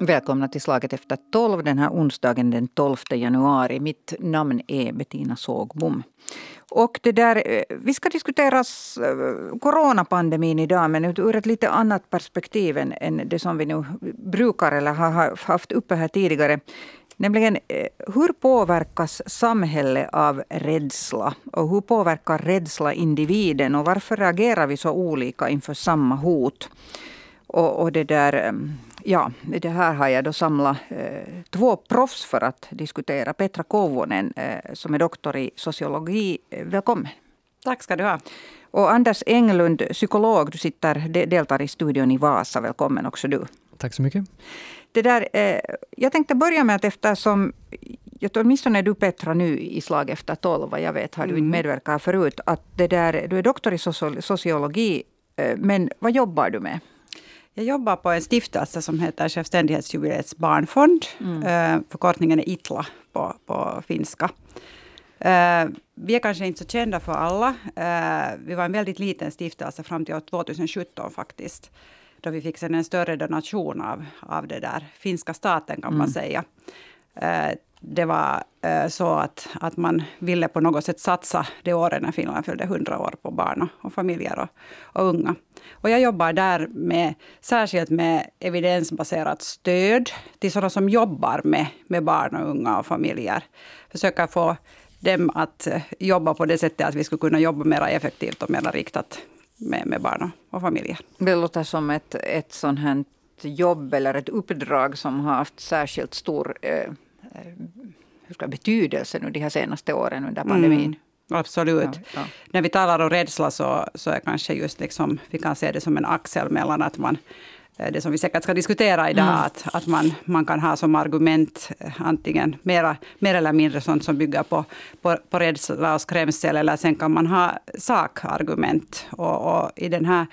Välkomna till Slaget efter tolv den här onsdagen den 12 januari. Mitt namn är Bettina Sågbom. Och det där, eh, vi ska diskutera eh, coronapandemin idag men ur ett lite annat perspektiv än det som vi nu brukar eller har haft uppe här tidigare. Nämligen eh, hur påverkas samhället av rädsla? Och hur påverkar rädsla individen? Och varför reagerar vi så olika inför samma hot? Och, och det där Ja, det här har jag då samlat eh, två proffs för att diskutera. Petra Kovonen eh, som är doktor i sociologi. Eh, välkommen. Tack ska du ha. Och Anders Englund, psykolog. Du sitter, deltar i studion i Vasa. Välkommen också du. Tack så mycket. Det där, eh, jag tänkte börja med att eftersom åtminstone du Petra nu i slag efter tolv, vad jag vet har du inte mm. medverkat förut. Att det där, du är doktor i sociologi, eh, men vad jobbar du med? Jag jobbar på en stiftelse som heter Självständighetsjubileets barnfond. Mm. Eh, förkortningen är ITLA på, på finska. Eh, vi är kanske inte så kända för alla. Eh, vi var en väldigt liten stiftelse fram till 2017 faktiskt. Då vi fick en större donation av, av det där finska staten kan mm. man säga det var så att, att man ville på något sätt satsa det året när Finland fyllde 100 år på barn och, familjer och, och, unga. Och jag jobbar där med, särskilt med evidensbaserat stöd till sådana som jobbar med, med barn och unga och familjer. Försöka få dem att eh, jobba på det sättet att vi skulle kunna jobba mer effektivt och mer riktat med, med barn och familjer. Det låter som ett, ett sånt här jobb eller ett uppdrag som har haft särskilt stor eh, Eh, hur ska, betydelse nu de här senaste åren under pandemin. Mm. Absolut. Ja, ja. När vi talar om rädsla så, så är kanske just liksom, vi kan se det som en axel mellan att man eh, det som vi säkert ska diskutera idag, mm. att, att man, man kan ha som argument eh, antingen mera, mer eller mindre sånt som bygger på, på, på rädsla och skrämsel, eller sen kan man ha sakargument. Och, och i den här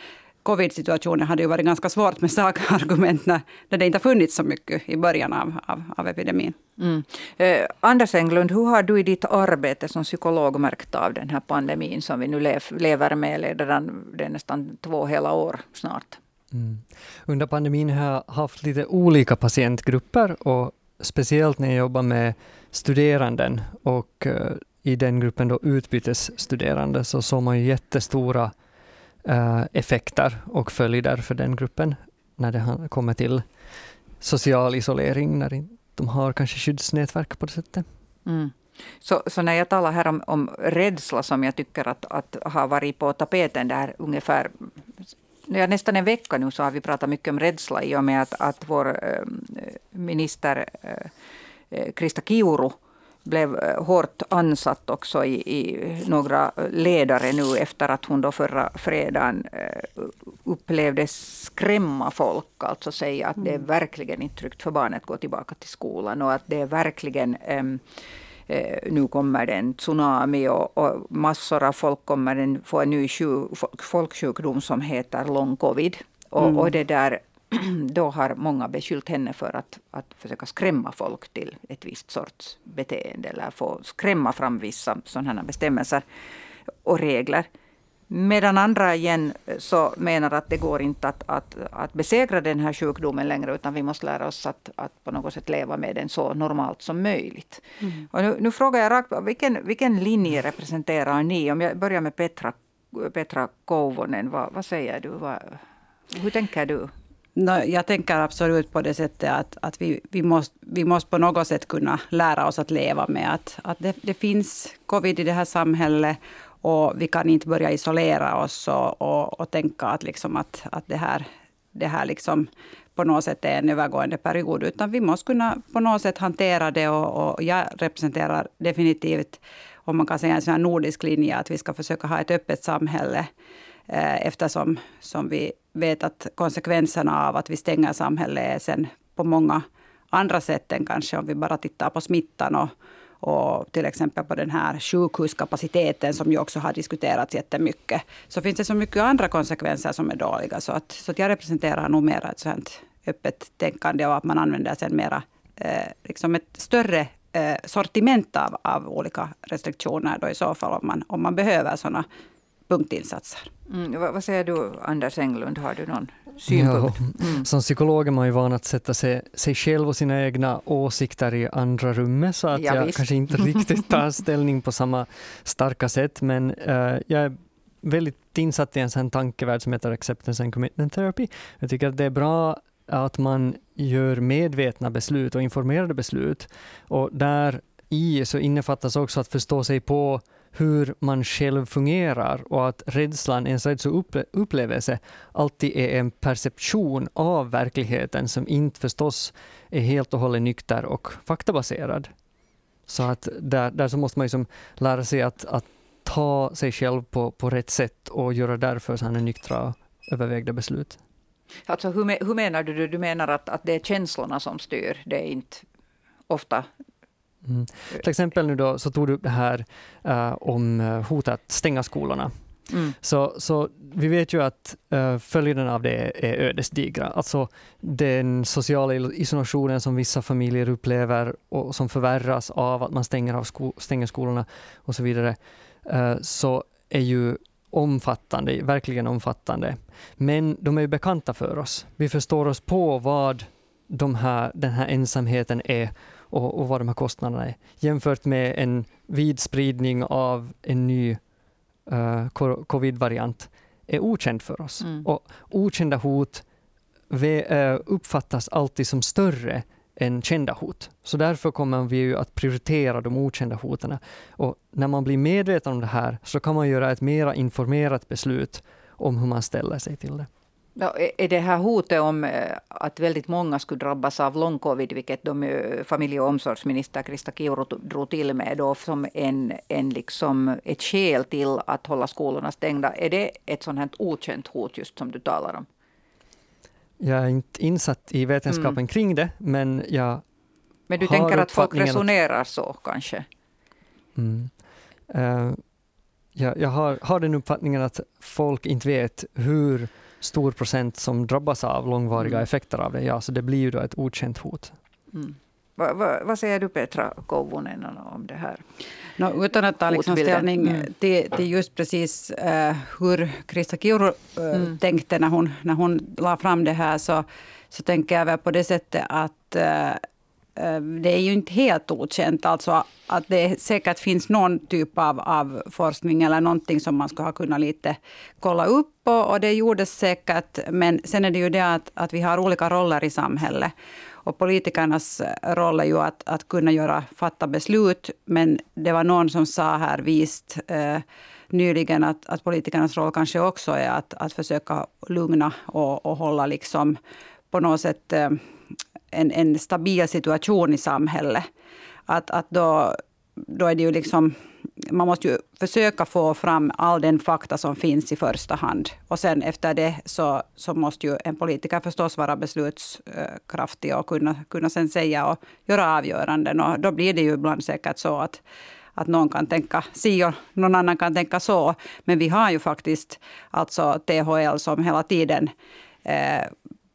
covid-situationen hade ju varit ganska svårt med sakargument när, när det inte funnits så mycket i början av, av, av epidemin. Mm. Eh, Anders Englund, hur har du i ditt arbete som psykolog märkt av den här pandemin som vi nu lev, lever med redan det är nästan två hela år snart? Mm. Under pandemin har jag haft lite olika patientgrupper och speciellt när jag jobbar med studeranden och uh, i den gruppen då utbytesstuderande så såg man ju jättestora Eh, effekter och följder för den gruppen när det kommer till social isolering, när de har kanske skyddsnätverk på det sättet. Mm. Så, så, när jag talar här om, om rädsla som jag tycker att, att har varit på tapeten där ungefär ja, nästan en vecka nu så har vi pratat mycket om rädsla i och med att, att vår äh, minister äh, Krista Kiuru blev eh, hårt ansatt också i, i, några ledare nu efter att hon då förra fredagen eh, upplevde skrämma folk. Alltså säga att det är mm. verkligen inte tryggt för barnet att gå tillbaka till skolan och att det är verkligen um, nu kommer det en tsunami och, och, massor av folk kommer få en ny sjuk, folksjukdom som heter long covid. Och, mm. och det där då har många beskyllt henne för att, att försöka skrämma folk till ett visst sorts beteende eller få skrämma fram vissa sådana bestämmelser och regler. Medan andra igen så menar att det går inte att, att, att besegra den här sjukdomen längre utan vi måste lära oss att, att på något sätt leva med den så normalt som möjligt. Mm. Och nu, nu, frågar jag rakt vilken, vilken linje representerar ni? Om jag börjar med Petra, Petra Kouvonen, vad, vad säger du? Vad, hur tänker du? No, jag tänker absolut på det sättet att, att vi, vi, måste, vi måste på något sätt kunna lära oss att leva med att, att det, det finns covid i det här samhället och vi kan inte börja isolera oss och, och, och tänka att, liksom att, att det här, det här liksom på något sätt är en övergående period. Utan vi måste kunna på något sätt hantera det. Och, och jag representerar definitivt, om man kan säga en sån nordisk linje, att vi ska försöka ha ett öppet samhälle Eh, eftersom som vi vet att konsekvenserna av att vi stänger samhället är sen på många andra sätt än kanske om vi bara tittar på smittan och, och till exempel på den här sjukhuskapaciteten som ju också har diskuterats jättemycket. Så finns det så mycket andra konsekvenser som är dåliga. Så, att, så att jag representerar nog mera ett sånt öppet tänkande och att man använder sen mera eh, liksom ett större eh, sortiment av, av olika restriktioner då i så fall om man, om man behöver sådana punktinsatser. Mm, vad, vad, säger du Anders Englund, har du någon synpunkt? Ja, mm. Som psykolog är man ju van att sätta sig, sig själv och sina egna åsikter i andra rummet så att ja, jag visst. kanske inte riktigt tar ställning på samma starka sätt men uh, jag är väldigt insatt i en sån tankevärld som heter Acceptance and Commitment Therapy. Jag tycker att det är bra att man gör medvetna beslut och informerade beslut. Och där i så innefattas också att förstå sig på hur man själv fungerar och att rädslan, ens rädsloupplevelse, alltid är en perception av verkligheten som inte förstås är helt och hållet nykter och faktabaserad. Så att där, där så måste man liksom lära sig att, att ta sig själv på, på rätt sätt och göra därför sådana nyktra övervägda beslut. Alltså, hur, hur menar du? Du menar att, att det är känslorna som styr, det är inte ofta Mm. Till exempel nu då så tog du upp det här uh, om eh, hotet att stänga skolorna. Mm. Så, så vi vet ju att uh, följderna av det är ödesdigra. Alltså den sociala isolationen som vissa familjer upplever och som förvärras av att man stänger, av sko stänger skolorna och så vidare, uh, så är ju omfattande, verkligen omfattande. Men de är ju bekanta för oss. Vi förstår oss på vad de här, den här ensamheten är och, och vad de här kostnaderna är, jämfört med en vid spridning av en ny uh, covid-variant är okänd för oss. Mm. Och okända hot uh, uppfattas alltid som större än kända hot. Så därför kommer vi ju att prioritera de okända hoten. Och när man blir medveten om det här så kan man göra ett mera informerat beslut om hur man ställer sig till det. Är det här hotet om eh, att väldigt många skulle drabbas av lång-covid, vilket de eh, familje och omsorgsminister Krista Kiuru drog till med då som en, en liksom ett skäl till att hålla skolorna stängda. Är det ett sånt här okänt hot just som du talar om? Jag är inte insatt i vetenskapen mm. kring det, men jag Men du tänker att folk resonerar att, så kanske? Mm. Uh, jag, jag har, har den uppfattningen att folk inte vet hur stor procent som drabbas av långvariga mm. effekter av det. Ja, så det blir ju då ett okänt hot. Mm. Va, va, vad säger du Petra Kouvonen om det här? No, utan att ta liksom ställning mm. till, till, just precis uh, hur Krista Kiuru uh, mm. tänkte när hon, när hon la fram det här så, så tänker jag väl på det sättet att uh, Eh, det är ju inte helt okänt. Alltså att det säkert finns någon typ av, av forskning eller någonting som man skulle ha kunnat lite kolla upp. Och, och det gjordes säkert. Men sen är det ju det att, att vi har olika roller i samhället. Och politikernas eh, roll är ju att, att kunna göra, fatta beslut. Men det var någon som sa här vist eh, nyligen att, att politikernas roll kanske också är att, att försöka lugna och, och hålla liksom på något sätt eh, en, en stabil situation i samhället. Att, att då, då är det ju liksom man måste ju försöka få fram all den fakta som finns i första hand. Och sen efter det så, så måste ju en politiker förstås vara beslutskraftig och kunna, kunna sen säga och göra avgöranden. Och då blir det ju ibland säkert så att, att någon kan tänka si och någon annan kan tänka så. Men vi har ju faktiskt alltså THL som hela tiden eh,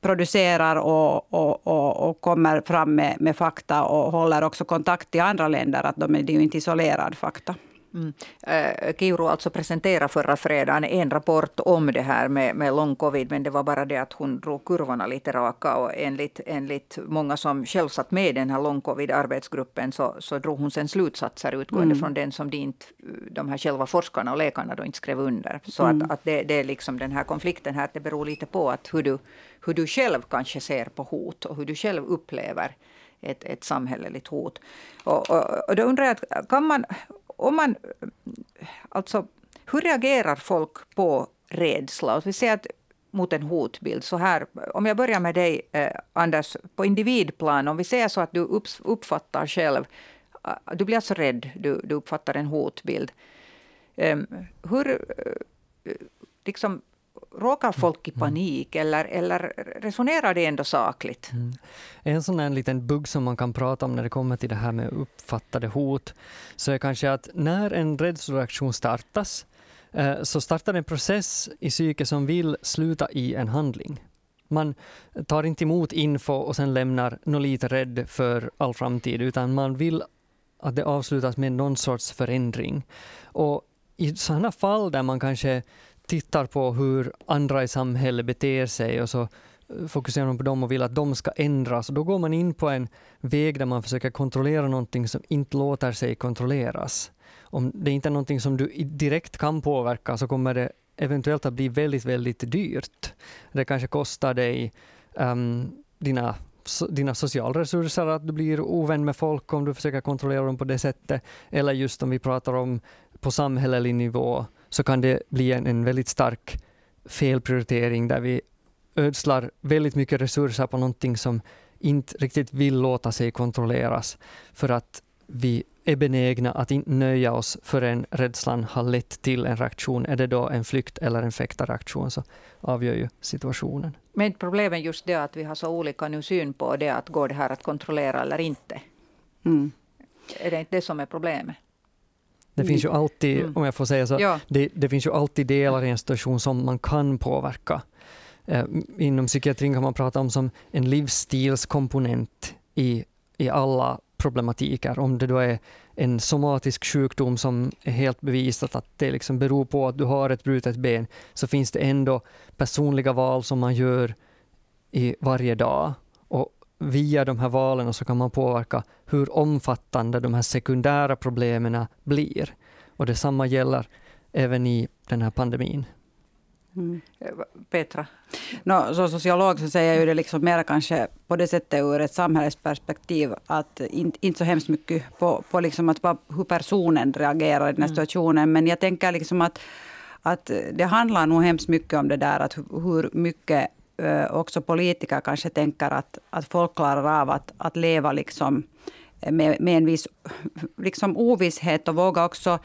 producerar och, och, och, och, kommer fram med, med fakta och håller också kontakt till andra länder. att de är, är ju inte isolerad fakta. Mm. Äh, Kiuru alltså presenterade förra fredagen en rapport om det här med, med lång covid, men det var bara det att hon drog kurvorna lite raka och enligt, enligt många som själv satt med i den här lång covid arbetsgruppen så, så drog hon sen slutsatser utgående mm. från den som de, inte, de här själva forskarna och läkarna då inte skrev under. Så mm. att, att det, det är liksom den här konflikten här, det beror lite på att hur du, hur du själv kanske ser på hot och hur du själv upplever ett, ett samhälleligt hot. Och, och, och då undrar jag, kan man, om man, alltså, hur reagerar folk på rädsla? Vi ser att mot en hotbild. Så här, om jag börjar med dig, eh, Anders, på individplan. Om vi säger så att du uppfattar själv, eh, du blir alltså rädd, du, du uppfattar en hotbild. Eh, hur, eh, liksom, råkar folk i mm. panik eller, eller resonerar det ändå sakligt? Mm. En sån här liten bugg som man kan prata om när det kommer till det här med uppfattade hot, så är kanske att när en rädsloreaktion startas, eh, så startar en process i psyket som vill sluta i en handling. Man tar inte emot info och sen lämnar något lite rädd för all framtid, utan man vill att det avslutas med någon sorts förändring. Och i sådana fall där man kanske tittar på hur andra i samhället beter sig och så eh, fokuserar man på dem och vill att de ska ändras. Då går man in på en väg där man försöker kontrollera någonting som inte låter sig kontrolleras. Om det inte är någonting som du direkt kan påverka så kommer det eventuellt att bli väldigt, väldigt dyrt. Det kanske kostar dig um, dina dina sociala resurser, att du blir ovän med folk om du försöker kontrollera dem på det sättet. Eller just om vi pratar om på samhällelig nivå, så kan det bli en, en väldigt stark felprioritering där vi ödslar väldigt mycket resurser på någonting som inte riktigt vill låta sig kontrolleras, för att vi är benägna att inte nöja oss förrän rädslan har lett till en reaktion. Är det då en flykt eller en fäktarreaktion så avgör ju situationen. Men problemet är just det att vi har så olika nu syn på det att går det här att kontrollera eller inte. Mm. Är det inte det som är problemet? Det finns ju alltid, mm. om jag får säga så, ja. det, det, finns ju alltid delar i en situation som man kan påverka. Eh, inom psykiatrin kan man prata om som en livsstilskomponent i, i alla problematiker. Om det då är en somatisk sjukdom som är helt bevisat att det liksom beror på att du har ett brutet ben, så finns det ändå personliga val som man gör i varje dag. Och via de här valen så kan man påverka hur omfattande de här sekundära problemen blir. Och detsamma gäller även i den här pandemin. Mm. Petra? No, som sociolog så säger jag ju det liksom mer kanske på det sättet ur ett samhällsperspektiv. Att in, inte så hemskt mycket på, på liksom att hur personen reagerar i den här mm. situationen. Men jag tänker liksom att, att det handlar nog hemskt mycket om det där att hur mycket också politiker kanske tänker att, att folk klarar av att, att leva liksom med, med en viss liksom ovisshet och våga också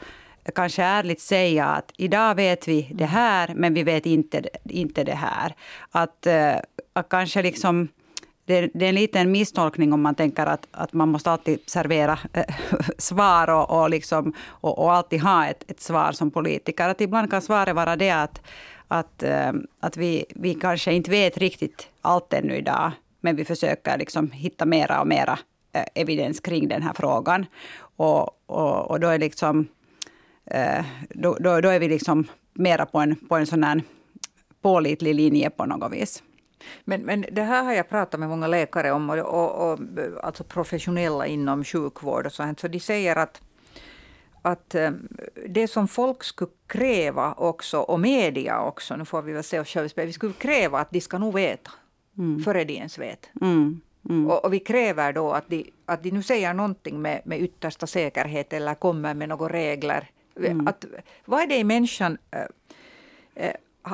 kanske ärligt säga att idag vet vi det här, men vi vet inte, inte det här. Att, eh, att kanske liksom... Det, det, är en liten misstolkning om man tänker att, att man måste alltid servera äh, svar och, och, liksom, och, och, alltid ha ett, ett svar som politiker. Att ibland kan svaret vara det att, att, eh, att vi, vi kanske inte vet riktigt allt ännu idag, men vi försöker liksom hitta mera och mera eh, evidens kring den här frågan. Och, och, och då är liksom eh, då, då, då, är vi liksom mera på en, på en sån här pålitlig linje på något vis. Men, men det här har jag pratat med många läkare om, och, och, och alltså professionella inom sjukvård och sånt. Så de säger att, att eh, det som folk skulle kräva också, och media också, nu får vi väl se oss själva vi skulle kräva att de ska nog veta, mm. före de ens vet. Mm. Mm. Och, och, vi kräver då att de, att de nu säger någonting med, med yttersta säkerhet eller kommer med några regler Mm. Att, vad är det i människan... Äh,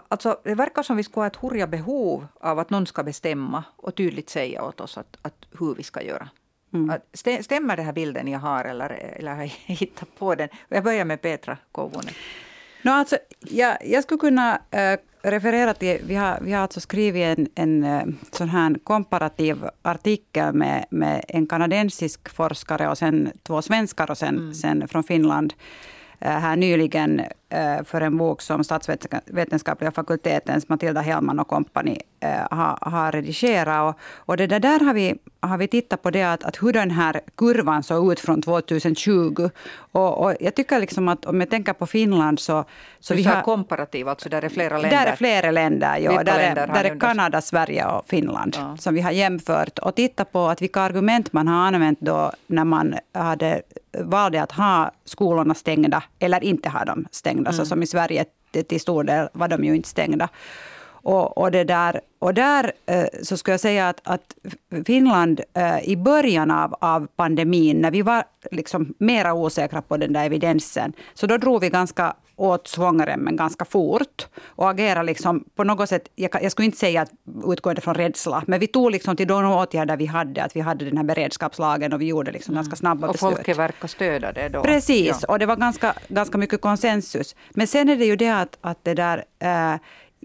alltså, det verkar som vi skulle ha ett hurja behov av att någon ska bestämma och tydligt säga åt oss att, att hur vi ska göra. Mm. Stämmer den här bilden jag har eller, eller har jag hittat på den? Jag börjar med Petra Kovunen. No, alltså, jag, jag skulle kunna äh, referera till, vi har, vi har alltså skrivit en, en äh, sån här komparativ artikel med, med en kanadensisk forskare och sen två svenskar och sen, mm. sen från Finland Eh, här nyligen för en bok som statsvetenskapliga fakultetens Matilda Hellman och kompani eh, har, har redigerat. Och, och det där har vi, har vi tittat på det att, att hur den här kurvan såg ut från 2020. Och, och jag tycker liksom att om jag tänker på Finland så... så vi har komparativ, alltså där är flera länder? Där är flera länder, ja. Där är, där är Kanada, Sverige och Finland ja. som vi har jämfört. Och tittat på att vilka argument man har använt då när man hade valde att ha skolorna stängda eller inte ha dem stängda. Mm. Så som i Sverige till stor del var de ju inte stängda. Och, och, det där, och där eh, så skulle jag säga att, att Finland eh, i början av, av pandemin, när vi var liksom mera osäkra på den där evidensen, så då drog vi ganska åt svångremmen ganska fort och agerade liksom på något sätt, jag, jag skulle inte säga att utgående från rädsla, men vi tog liksom till de åtgärder vi hade, att vi hade den här beredskapslagen och vi gjorde liksom mm. ganska snabba och beslut. Och folket verkar stödja det då? Precis, ja. och det var ganska, ganska mycket konsensus. Men sen är det ju det att, att det där eh,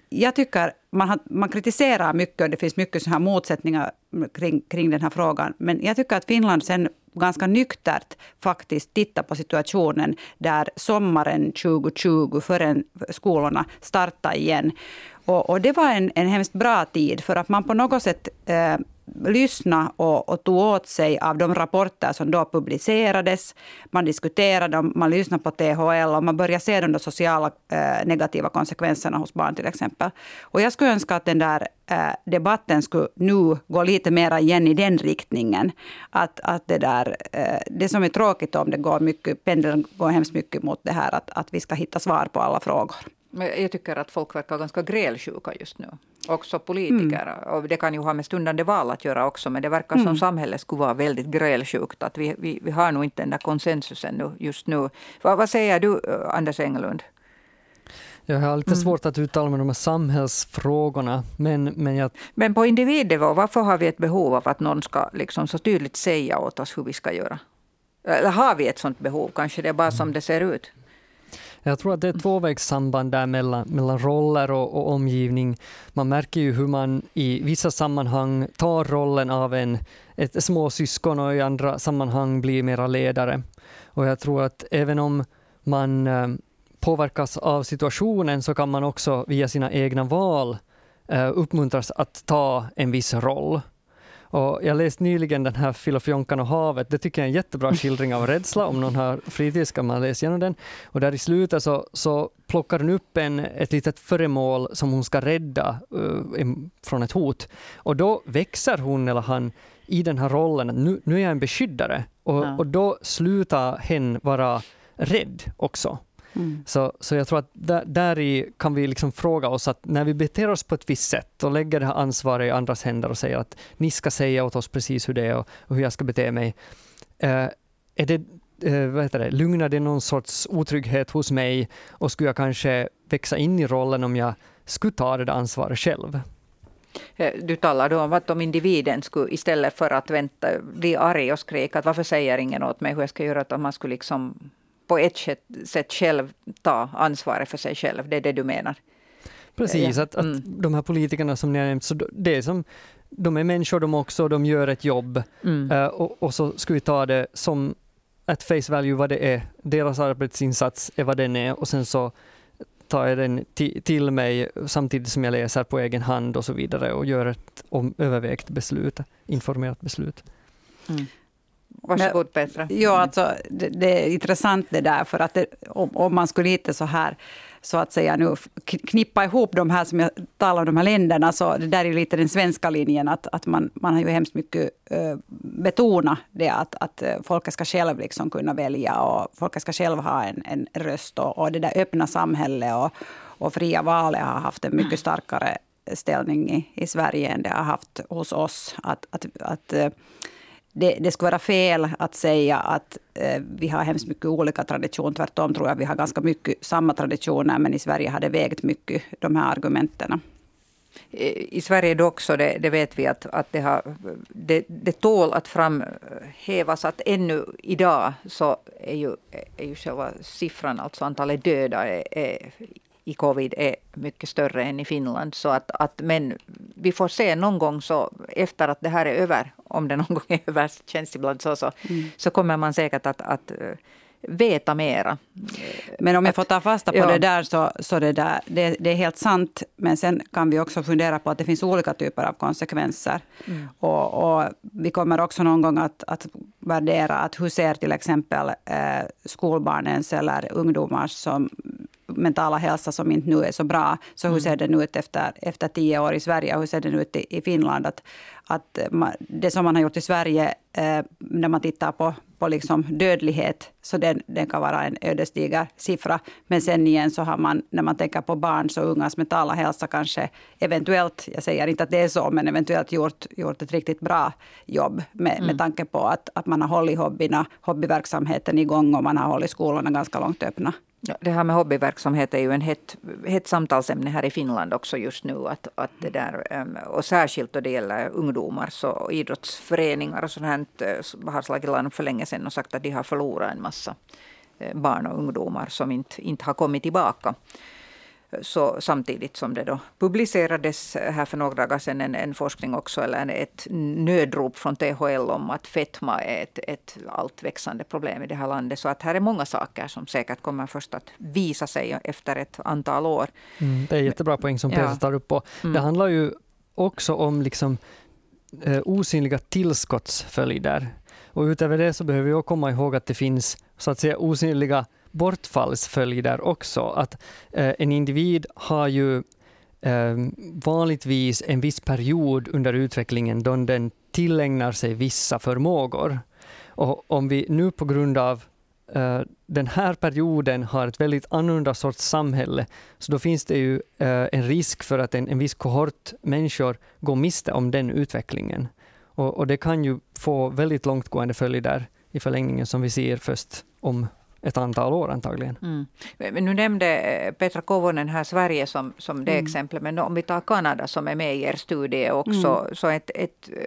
jag tycker man, har, man kritiserar mycket och det finns mycket så här motsättningar kring, kring den här frågan. Men jag tycker att Finland sen ganska nyktert faktiskt tittar på situationen där sommaren 2020, förrän skolorna startade igen. Och, och, det var en, en hemskt bra tid, för att man på något sätt eh, lyssna och, och tog åt sig av de rapporter som då publicerades. Man diskuterade, man lyssnade på THL och man började se de sociala eh, negativa konsekvenserna hos barn till exempel. Och jag skulle önska att den där eh, debatten skulle nu gå lite mer igen i den riktningen. Att, att det, där, eh, det som är tråkigt om det går mycket, pendeln går hemskt mycket mot det här att, att vi ska hitta svar på alla frågor. Men jag tycker att folk verkar ganska grälsjuka just nu. Också politiker. Mm. Och det kan ju ha med stundande val att göra också. Men det verkar mm. som samhället skulle vara väldigt grälsjukt. Att vi, vi, vi har nog inte den där konsensusen nu, just nu. Vad, vad säger du, Anders Englund? Jag har lite mm. svårt att uttala mig om de här samhällsfrågorna. Men, men, jag... men på individnivå, varför har vi ett behov av att någon ska liksom så tydligt säga åt oss hur vi ska göra? Eller har vi ett sådant behov? Kanske det är bara som det ser ut? Jag tror att det är ett tvåvägssamband där mellan, mellan roller och, och, omgivning. Man märker ju hur man i vissa sammanhang tar rollen av en, ett småsyskon och i andra sammanhang blir mera ledare. Och jag tror att även om man eh, påverkas av situationen så kan man också via sina egna val eh, uppmuntras att ta en viss roll. Och jag läste nyligen den här Filofjonkan och havet. Det tycker jag är en jättebra skildring av rädsla. Om någon har fritid ska man läsa igenom den. Och där i slutet så, så plockar hon upp en, ett litet föremål som hon ska rädda uh, från ett hot. Och då växer hon eller han i den här rollen. Nu, nu är jag en beskyddare. Och, ja. och då slutar hen vara rädd också. Mm. Så, så jag tror att där, där i kan vi liksom fråga oss att när vi beter oss på ett visst sätt och lägger det här ansvaret i andras händer och säger att ni ska säga åt oss precis hur det är och, och hur jag ska bete mig. Eh, är det, eh, vad heter det, lugnar det någon sorts otrygghet hos mig och skulle jag kanske växa in i rollen om jag skulle ta det där ansvaret själv? Eh, du talar då om att om individen skulle istället för att vänta bli arg och skrika att varför säger ingen åt mig hur jag ska göra, att man skulle liksom på ett sätt själv ta ansvaret för sig själv. Det är det du menar? Precis, ja. att, att mm. de här politikerna som ni har nämnt, så det är som, de är människor de också, de gör ett jobb mm. uh, och, och, så ska vi ta det som ett face value vad det är. Deras arbetsinsats är vad den är och sen så tar jag den till mig samtidigt som jag läser på egen hand och så vidare och gör ett övervägt beslut, informerat beslut. Mm. Varsågod Petra. Ja, alltså, det, det, är intressant det där, för att det, om, om, man skulle lite så här så att säga nu knippa ihop de här som jag talar om, de här länderna, så det där är lite den svenska linjen, att, att man, man har ju hemskt mycket uh, betonat det att, att folket ska själv liksom kunna välja och folket ska själv ha en, en röst och, och det där öppna samhället och, och fria valet har haft en mycket starkare ställning i, i Sverige än det har haft hos oss. Att, att, att det, det skulle vara fel att säga att eh, vi har hemskt mycket olika traditioner. Tvärtom tror jag vi har ganska mycket samma traditioner, men i Sverige har det vägt mycket, de här argumenten. I Sverige dock, så det, det vet vi att, att det, har, det, det tål att framhävas att ännu idag så är ju, är ju själva siffran, alltså antalet döda, är, är i covid är mycket större än i Finland. Så att, att, men vi får se någon gång så efter att det här är över, om det någon gång är över, känns ibland så, så, mm. så kommer man säkert att, att eh, veta mera. Men om jag får ta fasta på ja. det där, så, så det, där, det, det, är helt sant. Men sen kan vi också fundera på att det finns olika typer av konsekvenser. Mm. Och, och, vi kommer också någon gång att, att värdera att hur ser till exempel eh, skolbarnens eller ungdomars som mentala hälsa som inte nu är så bra. Så hur mm. ser den ut efter, efter tio år i Sverige och hur ser den ut i, i Finland? Att, att man, det som man har gjort i Sverige, eh, när man tittar på, på liksom dödlighet, så den, den kan vara en ödesdiger siffra. Men sen igen så har man, när man tänker på barns och ungas mentala hälsa, kanske eventuellt, jag säger inte att det är så, men eventuellt gjort, gjort ett riktigt bra jobb med, mm. med tanke på att, att man har hållit hobbyna, hobbyverksamheten igång och man har hållit skolorna ganska långt öppna. Det här med hobbyverksamhet är ju en hett, hett samtalsämne här i Finland också just nu. Att, att det där, ehm, och särskilt då det gäller ungdomar så idrottsföreningar och sånt här eh, har slagit larm för länge sedan och sagt att de har förlorat en massa eh, barn och ungdomar som inte, inte har kommit tillbaka så samtidigt som det då publicerades här för några dagar sedan en, en forskning också, eller ett nödrop från THL om att fetma är ett, ett allt växande problem i det här landet. Så att här är många saker som säkert kommer först att visa sig efter ett antal år. Mm, det är jättebra poäng som Peter ja. tar upp. Och mm. Det handlar ju också om liksom, eh, osynliga tillskottsföljder. Och utöver det så behöver vi komma ihåg att det finns så att säga osynliga bortfallsföljder också. Att eh, en individ har ju eh, vanligtvis en viss period under utvecklingen då den tillägnar sig vissa förmågor. Och om vi nu på grund av uh, den här perioden har ett väldigt annorlunda sorts samhälle, så då finns det ju uh, en risk för att en, en viss kohort människor går miste om den utvecklingen. Och, och det kan ju få väldigt långtgående följder i förlängningen som vi ser först om ett antal år antagligen. Mm. Men nu nämnde eh, Petra Kovonen här Sverige som, som det mm. exemplet, men om vi tar Kanada som är med i er studie också, mm. så ett, ett eh,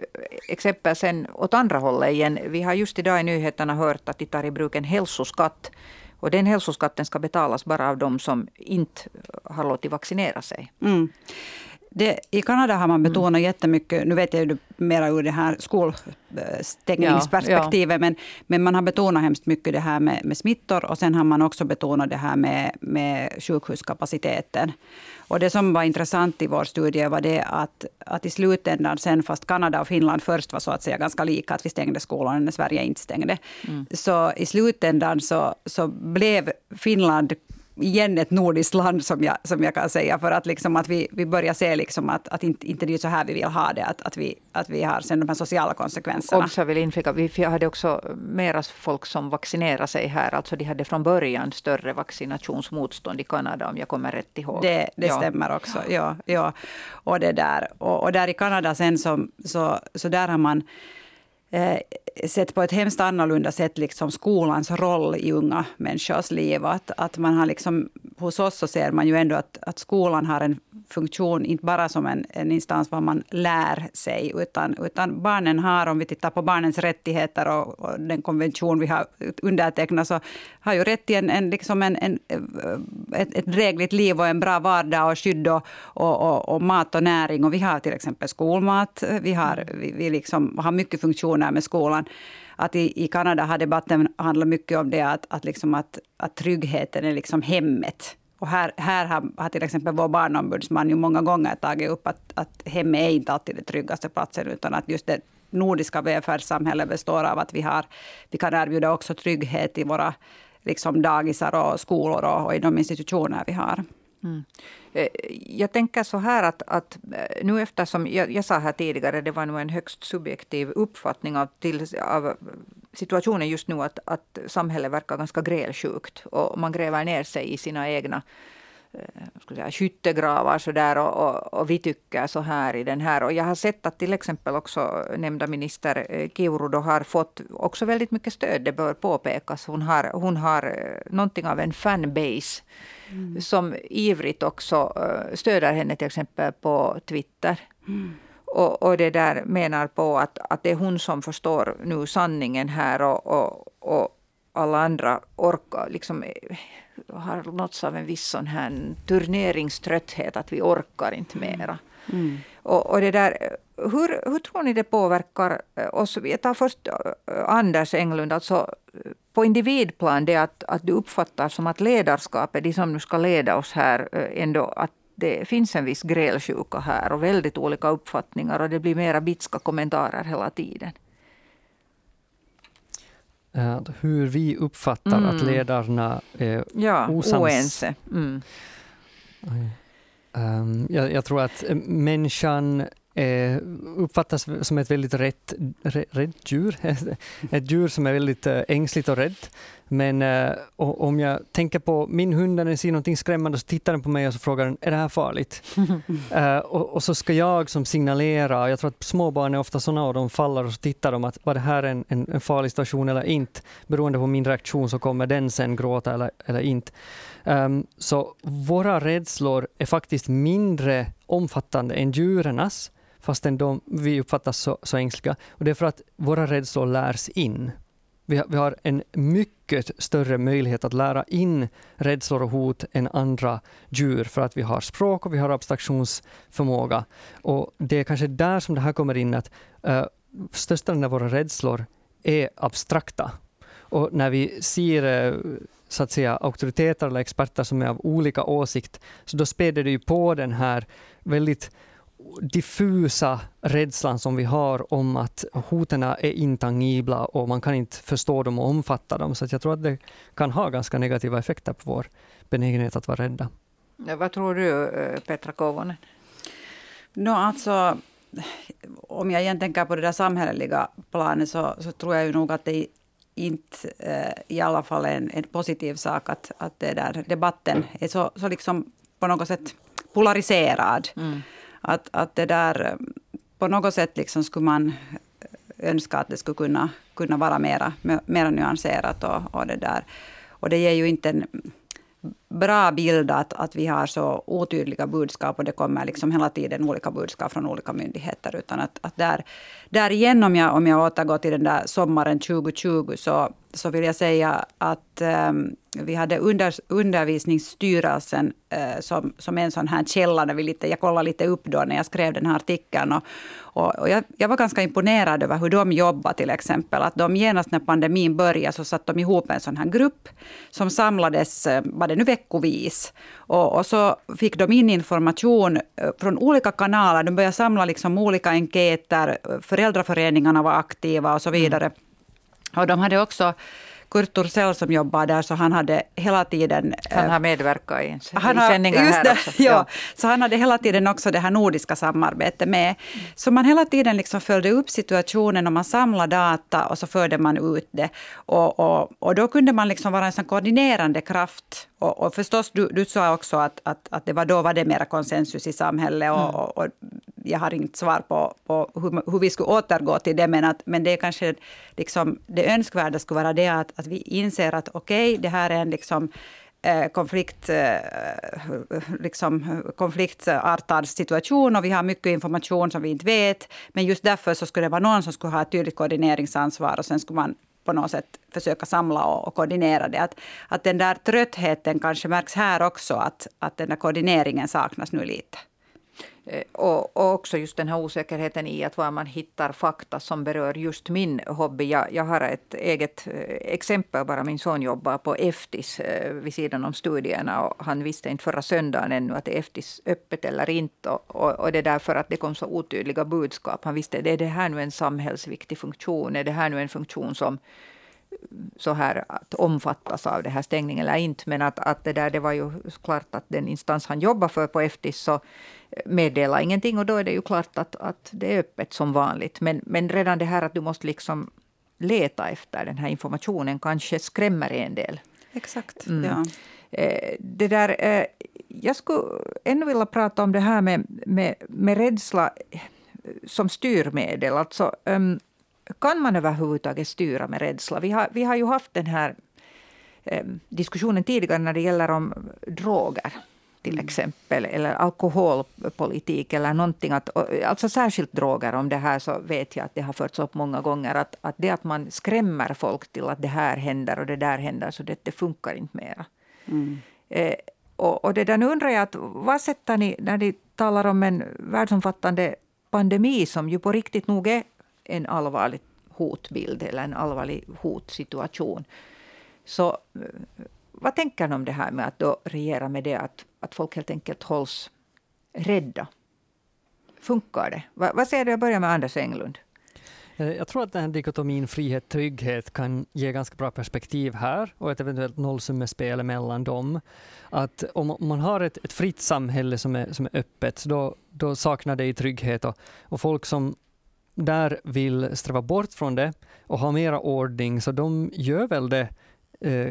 exempel sen åt andra hållet igen. Vi har just idag i nyheterna hört att de tar i bruk en hälsoskatt. Och den hälsoskatten ska betalas bara av de som inte har låtit vaccinera sig. Mm. Det, I Kanada har man mm. betonat mm. jättemycket, nu vet jag ju mera ur det här skolstängningsperspektivet, ja, ja. men, men man har betonat hemskt mycket det här med, med smittor och sen har man också betonat det här med, med sjukhuskapaciteten. Och det som var intressant i vår studie var det att, att i slutändan, sen fast Kanada och Finland först var så att säga ganska lika, att vi stängde skolan när Sverige inte stängde, mm. så i slutändan så, så blev Finland igen ett nordiskt land som jag, som jag kan säga. För att, liksom att vi, vi börjar se liksom att, att inte, inte det är så här vi vill ha det. Att, att, vi, att vi har sen de här sociala konsekvenserna. Också vill inflika, vi hade också mera folk som vaccinerar sig här. Alltså de hade från början större vaccinationsmotstånd i Kanada om jag kommer rätt ihåg. Det, det ja. stämmer också. Ja, ja. Och, det där. Och, och där i Kanada sen som, så, så där har man eh, sett på ett hemskt annorlunda sätt liksom skolans roll i unga människors liv. Att, att man har liksom, hos oss så ser man ju ändå att, att skolan har en funktion, inte bara som en, en instans var man lär sig, utan, utan barnen har, om vi tittar på barnens rättigheter och, och den konvention vi har undertecknat, så har ju rätt till en, en, liksom en, en, ett, ett drägligt liv och en bra vardag och skydd och, och, och, mat och näring. Och vi har till exempel skolmat, vi har, vi, vi liksom har mycket funktioner med skolan att i, i Kanada har debatten handlat mycket om det att, att, liksom att, att tryggheten är liksom hemmet. Och här, här har, har till exempel vår barnombudsman ju många gånger tagit upp att, att hemmet är inte alltid den tryggaste platsen, utan att just det nordiska välfärdssamhället består av att vi, har, vi kan erbjuda också trygghet i våra liksom dagisar och skolor och, och i de institutioner vi har. Mm. Eh, jag tänker så här att, att eh, nu eftersom, jag, jag sa här tidigare, det var nog en högst subjektiv uppfattning av, till, av eh, situationen just nu att, att samhället verkar ganska grälsjukt och man gräver ner sig i sina egna eh, säga, skyttegravar så där och, och, och, vi tycker så här i den här. Och jag har sett att till exempel också nämnda minister Kiuru då har fått också väldigt mycket stöd, det bör påpekas. Hon har, hon har någonting av en fanbase mm. som ivrigt också stöder henne till exempel på Twitter. Mm. Och, och det där menar på att, att det är hon som förstår nu sanningen här och, och, och alla andra orkar, liksom, har nåtts av en viss sån här turneringströtthet, att vi orkar inte mm. mera. Mm. Och, och, det där, hur, hur tror ni det påverkar oss? Jag tar först Anders Englund. Alltså, på individplan, det att, att du uppfattar som att ledarskapet, de som nu ska leda oss här, ändå att det finns en viss grälsjuka här och väldigt olika uppfattningar och det blir mera bitska kommentarer hela tiden. Hur vi uppfattar mm. att ledarna är ja, osams. oense. Mm. Um, jag, jag, tror att människan eh, uppfattas som ett väldigt rätt, rätt djur. ett djur som är väldigt eh, ängsligt och rädd. Men eh, om jag tänker på min hund, när den ser någonting skrämmande, så tittar den på mig och så frågar den, är det här farligt? uh, och, och, så ska jag som signalera, jag tror att småbarn är ofta sådana och de faller och så tittar de att var det här en, en, en farlig situation eller inte? Beroende på min reaktion så kommer den sen gråta eller, eller inte. Um, så våra rädslor är faktiskt mindre omfattande än djurens, fastän de, vi uppfattas så, så ängsliga. Och det är för att våra rädslor lärs in. Vi har, en mycket större möjlighet att lära in rädslor och hot än andra djur, för att vi har språk och vi har abstraktionsförmåga. Och det är kanske där som det här kommer in, att uh, största delen av våra rädslor är abstrakta. Och när vi ser uh, så att säga, auktoriteter eller experter som är av olika åsikt, så då späder det ju på den här väldigt diffusa rädslan som vi har om att hoten är intangibla och man kan inte förstå dem och omfatta dem. Så jag tror att det kan ha ganska negativa effekter på vår benägenhet att vara rädda. Vad tror du, eh, Petra Kovonen? No, alltså, om jag igen tänker på det där samhälleliga planet så, så tror jag ju nog att det inte eh, i alla fall är en, en positiv sak att, att det där debatten är så, så liksom på något sätt polariserad. Mm. Att, att det där, på något sätt liksom skulle man önska att det skulle kunna, kunna vara mera, mera nyanserat. Och, och, det där. och det ger ju inte en bra bild att, att vi har så otydliga budskap och det kommer liksom hela tiden olika budskap från olika myndigheter. Utan att, att där, där igen, om jag, om jag återgår till den där sommaren 2020, så, så vill jag säga att um, vi hade under, undervisningsstyrelsen uh, som, som en sån här källa. När vi lite, jag kollade lite upp då när jag skrev den här artikeln. Och, och, och jag, jag, var ganska imponerad över hur de jobbade till exempel. Att de genast när pandemin började så satte de ihop en sån här grupp som samlades, eh, var det nu veckovis. Och, och så fick de in information eh, från olika kanaler. De började samla liksom olika enkäter. Föräldraföreningarna var aktiva och så vidare. Mm. Och de hade också Kurt Torsell som jobbar där, så han hade hela tiden... Han har medverkat i, han har, sändningar just här det, också. Ja, så han hade hela tiden också det här nordiska samarbetet med. Så man hela tiden liksom följde upp situationen och man samlade data och så förde man ut det. Och, och, och då kunde man liksom vara en sån koordinerande kraft. Och, och förstås, du, du sa också att, att, att det var då var det mera konsensus i samhället. Och, mm. och, och jag har inget svar på, på hur, hur, vi skulle återgå till det, men, att, men det är kanske liksom, det önskvärda skulle vara det att, att vi inser att okej, okay, det här är en liksom, eh, konflikt, eh, liksom, konfliktartad situation och vi har mycket information som vi inte vet. Men just därför så skulle det vara någon som skulle ha ett tydligt koordineringsansvar och sen skulle man på något sätt försöka samla och, och koordinera det. Att, att den där tröttheten kanske märks här också, att, att den där koordineringen saknas nu lite. Eh, och, och, också just den här osäkerheten i att var man hittar fakta som berör just min hobby. Jag, jag har ett eget eh, exempel bara. Min son jobbar på Eftis eh, vid sidan om studierna och han visste inte förra söndagen ännu att Eftis öppet eller inte. Och, och det är därför att det kom så otydliga budskap. Han visste, är det här nu en samhällsviktig funktion? Är det här nu en funktion som så här att omfattas av det här stängningen eller inte. Men att, att det där, det var ju klart att den instans han jobbar för på Eftis så meddelar ingenting och då är det ju klart att, att det är öppet som vanligt. Men, men redan det här att du måste liksom leta efter den här informationen kanske skrämmer en del. Exakt. Mm. Ja. Eh, det där, eh, jag skulle ännu vilja prata om det här med, med, med rädsla som styrmedel. Alltså, um, kan man överhuvudtaget styra med rädsla? Vi har, vi har ju haft den här eh, diskussionen tidigare när det gäller om droger till mm. exempel, eller alkoholpolitik eller någonting. Att, alltså särskilt droger, om det här så vet jag att det har förts upp många gånger. Att, att det att man skrämmer folk till att det här händer och det där händer, så det, det funkar inte mera. Mm. Eh, och, och det där, nu undrar jag, att, vad sätter ni när ni talar om en världsomfattande pandemi som ju på riktigt nog är en allvarlig hotbild eller en allvarlig hotsituation. Så eh, vad tänker ni om det här med att då regera med det att, att folk helt enkelt hålls rädda? Funkar det? Va, vad säger du? Jag börjar med Anders Englund. Eh, jag tror att den här dikotomin frihet-trygghet kan ge ganska bra perspektiv här och ett eventuellt nollsummespel mellan dem. Att om man har ett, ett fritt samhälle som är, som är öppet, då, då saknar det trygghet och, och folk som där vill sträva bort från det och ha mera ordning, så de gör väl det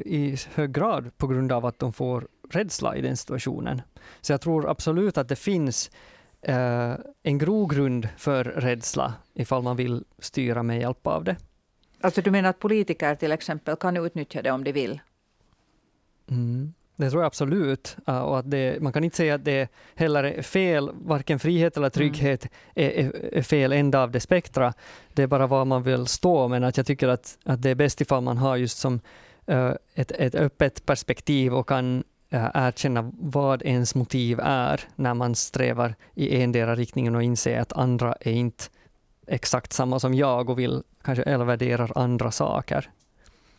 i hög grad på grund av att de får rädsla i den situationen. Så jag tror absolut att det finns eh, en grogrund för rädsla ifall man vill styra med hjälp av det. Alltså du menar att politiker till exempel kan utnyttja det om de vill? Mm. det tror jag absolut. Uh, och att det, man kan inte säga att det heller är fel, varken frihet eller trygghet mm. är, är, fel ända av det spektra. Det är bara var man vill stå, men att jag tycker att, att det är bäst ifall man har just som ett, ett öppet perspektiv och kan uh, erkänna vad ens motiv är när man strävar i endera riktningen och inse att andra är inte exakt samma som jag och vill kanske eller värderar andra saker.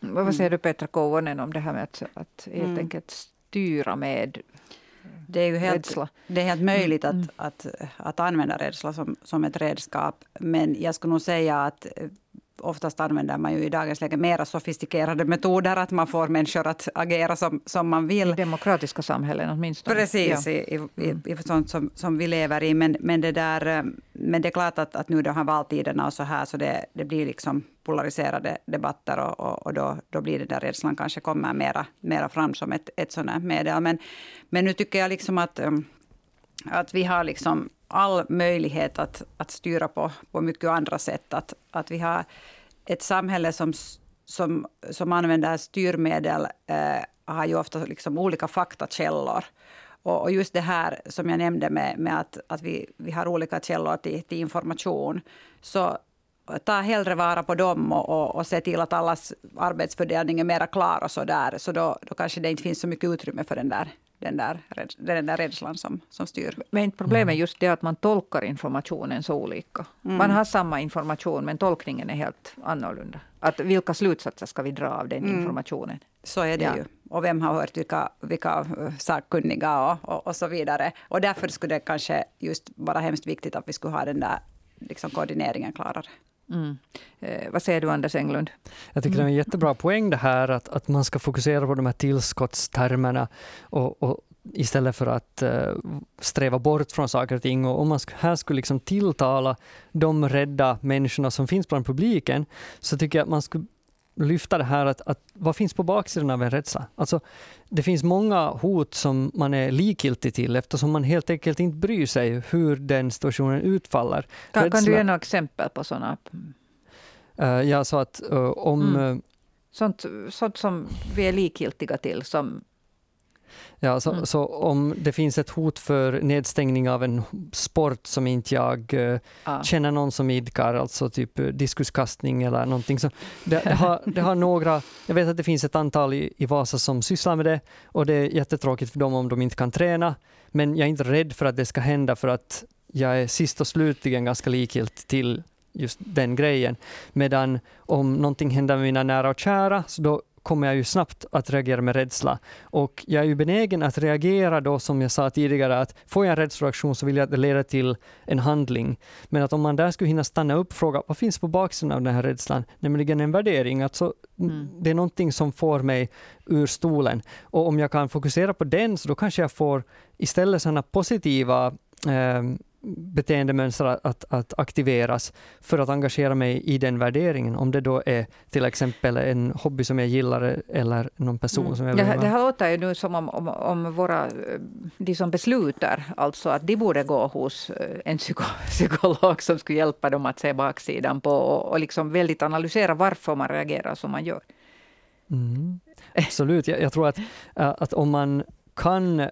Mm. Vad säger du Petra Kouvonen om det här med att, att helt mm. enkelt styra med det är ju helt, rädsla. Det är helt möjligt mm. att, att, att använda rädsla som, som ett redskap. Men jag skulle nog säga att oftast använder man ju i dagens läge mera sofistikerade metoder, att man får människor att agera som, som man vill. I demokratiska samhällen åtminstone. Precis, ja. i, i, mm. i, sånt som, som vi lever i. Men, men, det, där, eh, men det är klart att, att nu de här valtiderna och så här, så det, det blir liksom polariserade debatter och, och, och, då, då blir det där rädslan kanske kommer mera, mera fram som ett, ett sådant medel. Men, men nu tycker jag liksom att, eh, att vi har liksom all möjlighet att, att styra på, på mycket andra sätt. Att, att vi har ett samhälle som, som, som använder styrmedel eh, har ju ofta liksom olika faktakällor. Och, och just det här som jag nämnde med, med att, att vi, vi har olika källor till, till information. Så ta hellre vara på dem och, och, och se till att allas arbetsfördelning är mera klar och så där. Så då, då kanske det inte finns så mycket utrymme för den där den där, den där rädslan som, som styr. Men problemet är mm. just det att man tolkar informationen så olika. Mm. Man har samma information men tolkningen är helt annorlunda. Att vilka slutsatser ska vi dra av den mm. informationen? Så är det ja. ju. Och vem har hört vilka, vilka eh, sakkunniga och, och, och, så vidare. Och därför skulle det kanske just vara hemskt viktigt att vi skulle ha den där liksom koordineringen klarare. Mm. Eh, vad säger du Anders Englund? Jag tycker mm. det är en jättebra poäng det här att, att man ska fokusera på de här tillskottstermerna och, och istället för att uh, sträva bort från saker och ting. Och om man här skulle liksom tilltala de rädda människorna som finns bland publiken, så tycker jag att man skulle lyfta det här att, att vad finns på baksidan av en rädsla? Alltså, det finns många hot som man är likgiltig till eftersom man helt enkelt inte bryr sig hur den situationen utfaller. Kan, kan du ge några exempel på sådana? Uh, ja, så att uh, om... Mm. Uh, sånt, sånt som vi är likgiltiga till, som Ja, så, mm. så, om det finns ett hot för nedstängning av en sport som inte jag ah. känner någon som idkar, alltså typ uh, diskuskastning eller någonting. Så det, det, har, det har några, jag vet att det finns ett antal i, i Vasa som sysslar med det och det är jättetråkigt för dem om de inte kan träna. Men jag är inte rädd för att det ska hända för att jag är sist och slutligen ganska likgiltig till just den grejen. Medan om någonting händer med mina nära och kära, så då kommer jag ju snabbt att reagera med rädsla. Och jag är ju benägen att reagera då, som jag sa tidigare, att får jag en rädsloreaktion så vill jag att det leder till en handling. Men att om man där skulle hinna stanna upp och fråga vad finns på baksidan av den här rädslan, nämligen en värdering, alltså mm. det är någonting som får mig ur stolen. Och om jag kan fokusera på den, så då kanske jag får istället sådana positiva eh, beteendemönster att, att aktiveras för att engagera mig i den värderingen. Om det då är till exempel en hobby som jag gillar eller någon person mm. som jag vill det, det här låter ju nu som om, om, om, våra, de som beslutar, alltså att de borde gå hos eh, en psyko, psykolog som skulle hjälpa dem att se baksidan på och, och liksom väldigt analysera varför man reagerar som man gör. Mm. Absolut, jag, jag tror att, att om man kan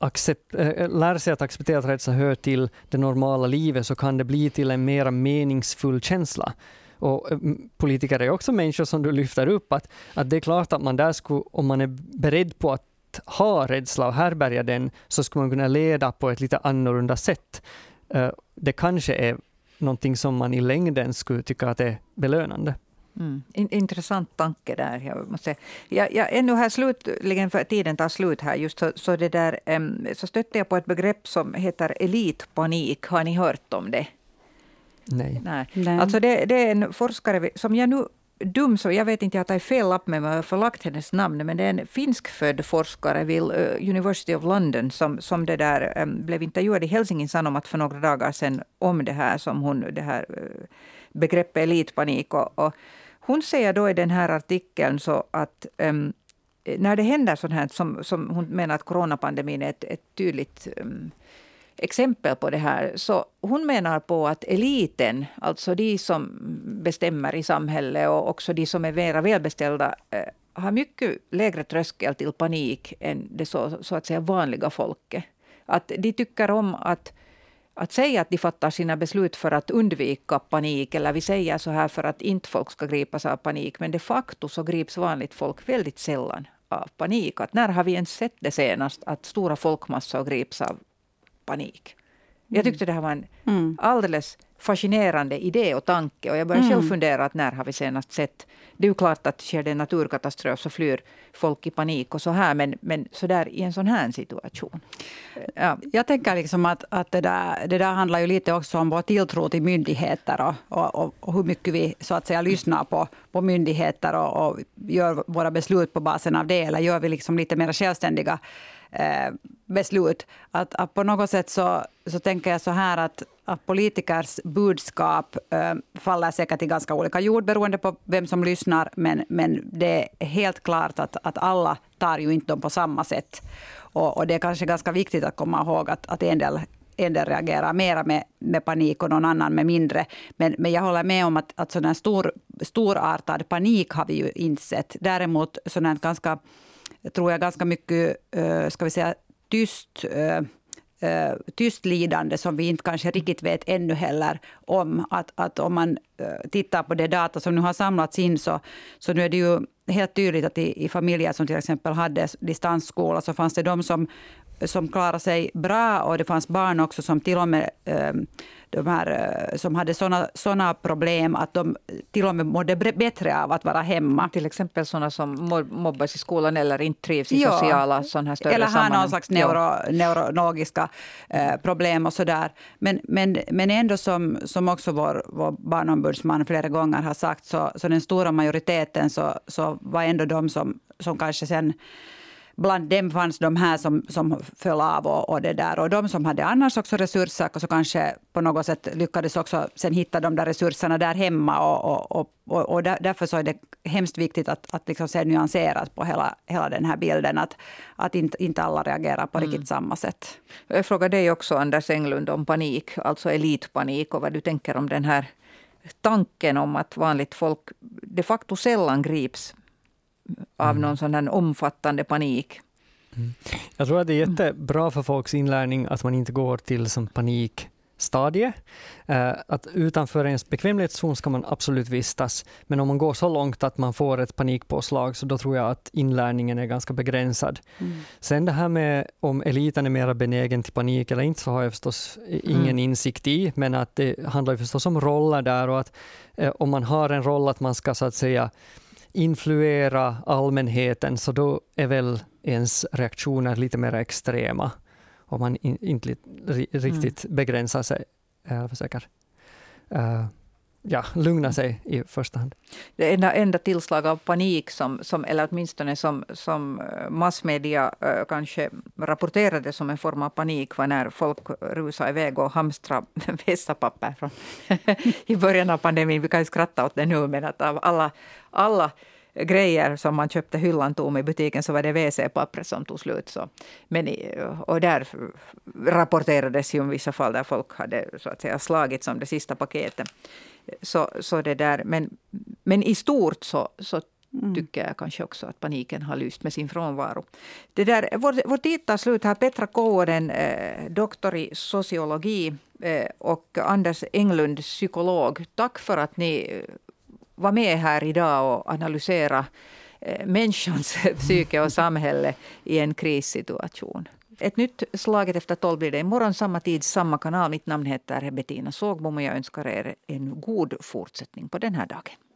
accept, äh, lär sig att acceptera att rädsla hör till det normala livet så kan det bli till en mer meningsfull känsla. Och äh, politiker är också människor som du lyfter upp, att, att det är klart att man där skulle, om man är beredd på att ha rädsla och härbärga den, så skulle man kunna leda på ett lite annorlunda sätt. Äh, det kanske är någonting som man i längden skulle tycka att är belönande. Mm. intressant tanke där. Jag måste säga. Jag, jag, ännu här slutligen, för tiden tar slut här, just så, så, det där, så stötte jag på ett begrepp som heter elitpanik. Har ni hört om det? Nej. Nej. Nej. Alltså det, det, är en forskare som jag nu dum så jag vet inte, jag har tagit fel lapp med mig och förlagt hennes namn, men det är en finskfödd forskare vid uh, University of London som, som det där, blev intervjuad i Helsingin Sanomat för några dagar sedan om det här som hon, det här uh, begreppet elitpanik. Och, och hon säger då i den här artikeln så att um, när det händer sånt här, som, som hon menar att coronapandemin är ett, ett tydligt um, exempel på det här. Så hon menar på att eliten, alltså de som bestämmer i samhället och också de som är mera välbeställda, eh, har mycket lägre tröskel till panik än det så, så att säga vanliga folket. Att de tycker om att, att säga att de fattar sina beslut för att undvika panik, eller vi säger så här för att inte folk ska gripas av panik, men de facto så grips vanligt folk väldigt sällan av panik. Att när har vi ens sett det senast, att stora folkmassor grips av panik? Jag tyckte det här var en mm. alldeles fascinerande idé och tanke. Och jag började mm. själv fundera att när har vi senast sett... Det är ju klart att sker det en naturkatastrof så flyr folk i panik och så här. Men, men så där i en sån här situation. Ja. Jag tänker liksom att, att det, där, det där handlar ju lite också om vår tilltro till myndigheter och, och, och hur mycket vi så att säga lyssnar på, på myndigheter och, och gör våra beslut på basen av det. Eller gör vi liksom lite mer självständiga eh, beslut. Att, att, på något sätt så, så tänker jag så här att, att politikers budskap äh, faller säkert i ganska olika jord beroende på vem som lyssnar. Men, men det är helt klart att, att alla tar ju inte dem på samma sätt. Och, och det är kanske ganska viktigt att komma ihåg att, att en del en del reagerar mera med, med panik och någon annan med mindre. Men, men jag håller med om att, att sån stor, storartad panik har vi ju insett. Däremot sån ganska tror jag, ganska mycket eh, ska vi säga, tyst eh, eh, tyst lidande som vi inte kanske riktigt vet ännu heller om. Att, att om man eh, tittar på det data som nu har samlats in så, så nu är det ju helt tydligt att i, i familjer som till exempel hade distansskola så fanns det de som, som klarade sig bra och det fanns barn också som till och med eh, de här eh, som hade såna, såna problem att de till och med mådde bättre av att vara hemma. Till exempel såna som mobbas i skolan eller inte trivs i ja. sociala såna här större Eller har någon slags neuro, neurologiska eh, problem och sådär. Men, men, men ändå som, som också vår, vår barnombudsman flera gånger har sagt så, så den stora majoriteten så, så var ändå de som, som kanske sen bland dem fanns de här som, som föll av och, och, det där. Och de som hade annars också resurser och så kanske på något sätt lyckades också sen hitta de där resurserna där hemma. Och, och, och, och därför så är det hemskt viktigt att, att liksom se nyanserat på hela, hela den här bilden. Att, att inte, inte alla reagerar på mm. riktigt samma sätt. Jag frågar dig också, Anders Englund, om panik, alltså elitpanik och vad du tänker om den här tanken om att vanligt folk de facto sällan grips av mm. någon sån här omfattande panik. Mm. Jag tror att det är jättebra för folks inlärning att man inte går till som panikstadie. Uh, att utanför ens bekvämlighetszon ska man absolut vistas, men om man går så långt att man får ett panikpåslag, så då tror jag att inlärningen är ganska begränsad. Mm. Sen det här med om eliten är mer benägen till panik eller inte, så har jag förstås ingen mm. insikt i, men att det handlar förstås om roller där och att uh, om man har en roll att man ska så att säga influera allmänheten, så då är väl ens reaktioner lite mer extrema, om man in, inte riktigt mm. begränsar sig. Jag försöker uh, ja, lugna sig i första hand. Det enda, enda tillslag av panik, som, som, eller åtminstone som, som eh, massmedia äh, kanske rapporterade som en form av panik, var när folk rusade iväg och hamstrade vässapapper från i början av pandemin. Vi kan ju skratta åt det nu, men att av alla, alla grejer som man köpte hyllan tom i butiken så var det WC-pappret som tog slut. Så. Men, och där rapporterades ju om vissa fall där folk hade så att säga, slagits om det sista paketet. Så, så det där. Men, men i stort så, så Mm. tycker jag kanske också att paniken har lyst med sin frånvaro. Det där, vår, vår tid tar slut här. Petra Kouonen, eh, doktor i sociologi eh, och Anders Englund, psykolog. Tack för att ni vara med här idag och analysera eh, människans psyke och samhälle i en krissituation. Ett nytt Slaget efter tolv blir det imorgon, samma tid, samma kanal. Mitt namn heter Bettina Sågbom och jag önskar er en god fortsättning på den här dagen.